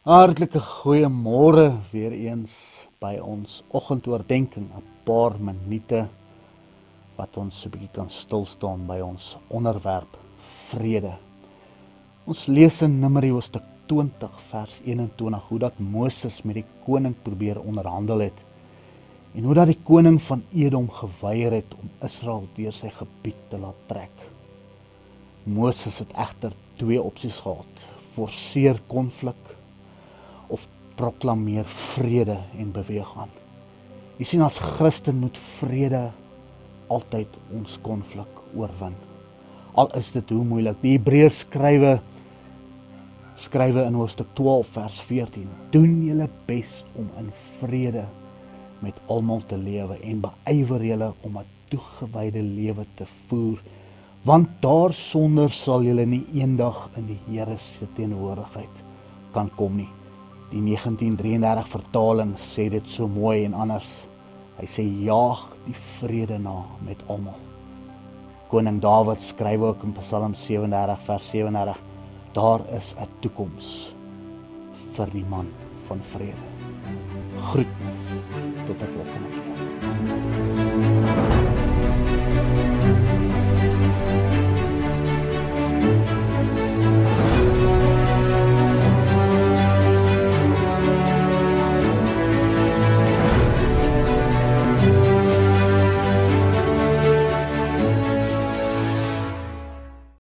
Hartlike goeiemôre weer eens by ons oggendoordenkings, 'n paar minute wat ons so 'n bietjie kan stil staan by ons onderwerp vrede. Ons lees in Numeri hoofstuk 20 vers 21 hoe dat Moses met die koning probeer onderhandel het en hoe dat die koning van Edom geweier het om Israel deur sy gebied te laat trek. Moses het egter twee opsies gehad: forceer konflik of proklameer vrede en beweeg aan. Jy sien as Christen moet vrede altyd ons konflik oorwin. Al is dit hoe moeilik. Die Hebreërs skrywe skrywe in hoofstuk 12 vers 14: Doen julle bes om in vrede met almal te lewe en beywer julle om 'n toegewyde lewe te voer, want daarsonder sal julle nie eendag in die Here se teenwoordigheid kan kom nie. Die 1933 vertaling sê dit so mooi en anders. Hy sê jaag die vrede na met almal. Koning Dawid skryf ook in Psalm 37 vers 37: Daar is 'n toekoms vir die man van vrede. Groet tot 'n volgende keer.